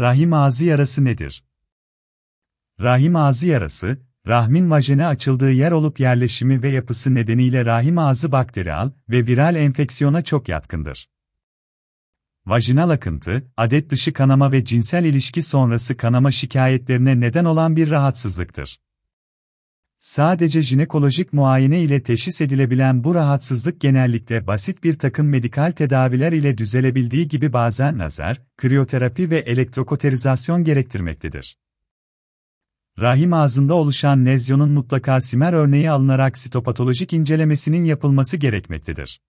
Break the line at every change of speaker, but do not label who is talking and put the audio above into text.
Rahim ağzı yarası nedir? Rahim ağzı yarası, rahmin vajene açıldığı yer olup yerleşimi ve yapısı nedeniyle rahim ağzı bakteriyal ve viral enfeksiyona çok yatkındır. Vajinal akıntı, adet dışı kanama ve cinsel ilişki sonrası kanama şikayetlerine neden olan bir rahatsızlıktır. Sadece jinekolojik muayene ile teşhis edilebilen bu rahatsızlık genellikle basit bir takım medikal tedaviler ile düzelebildiği gibi bazen lazer, kriyoterapi ve elektrokoterizasyon gerektirmektedir. Rahim ağzında oluşan lezyonun mutlaka simer örneği alınarak sitopatolojik incelemesinin yapılması gerekmektedir.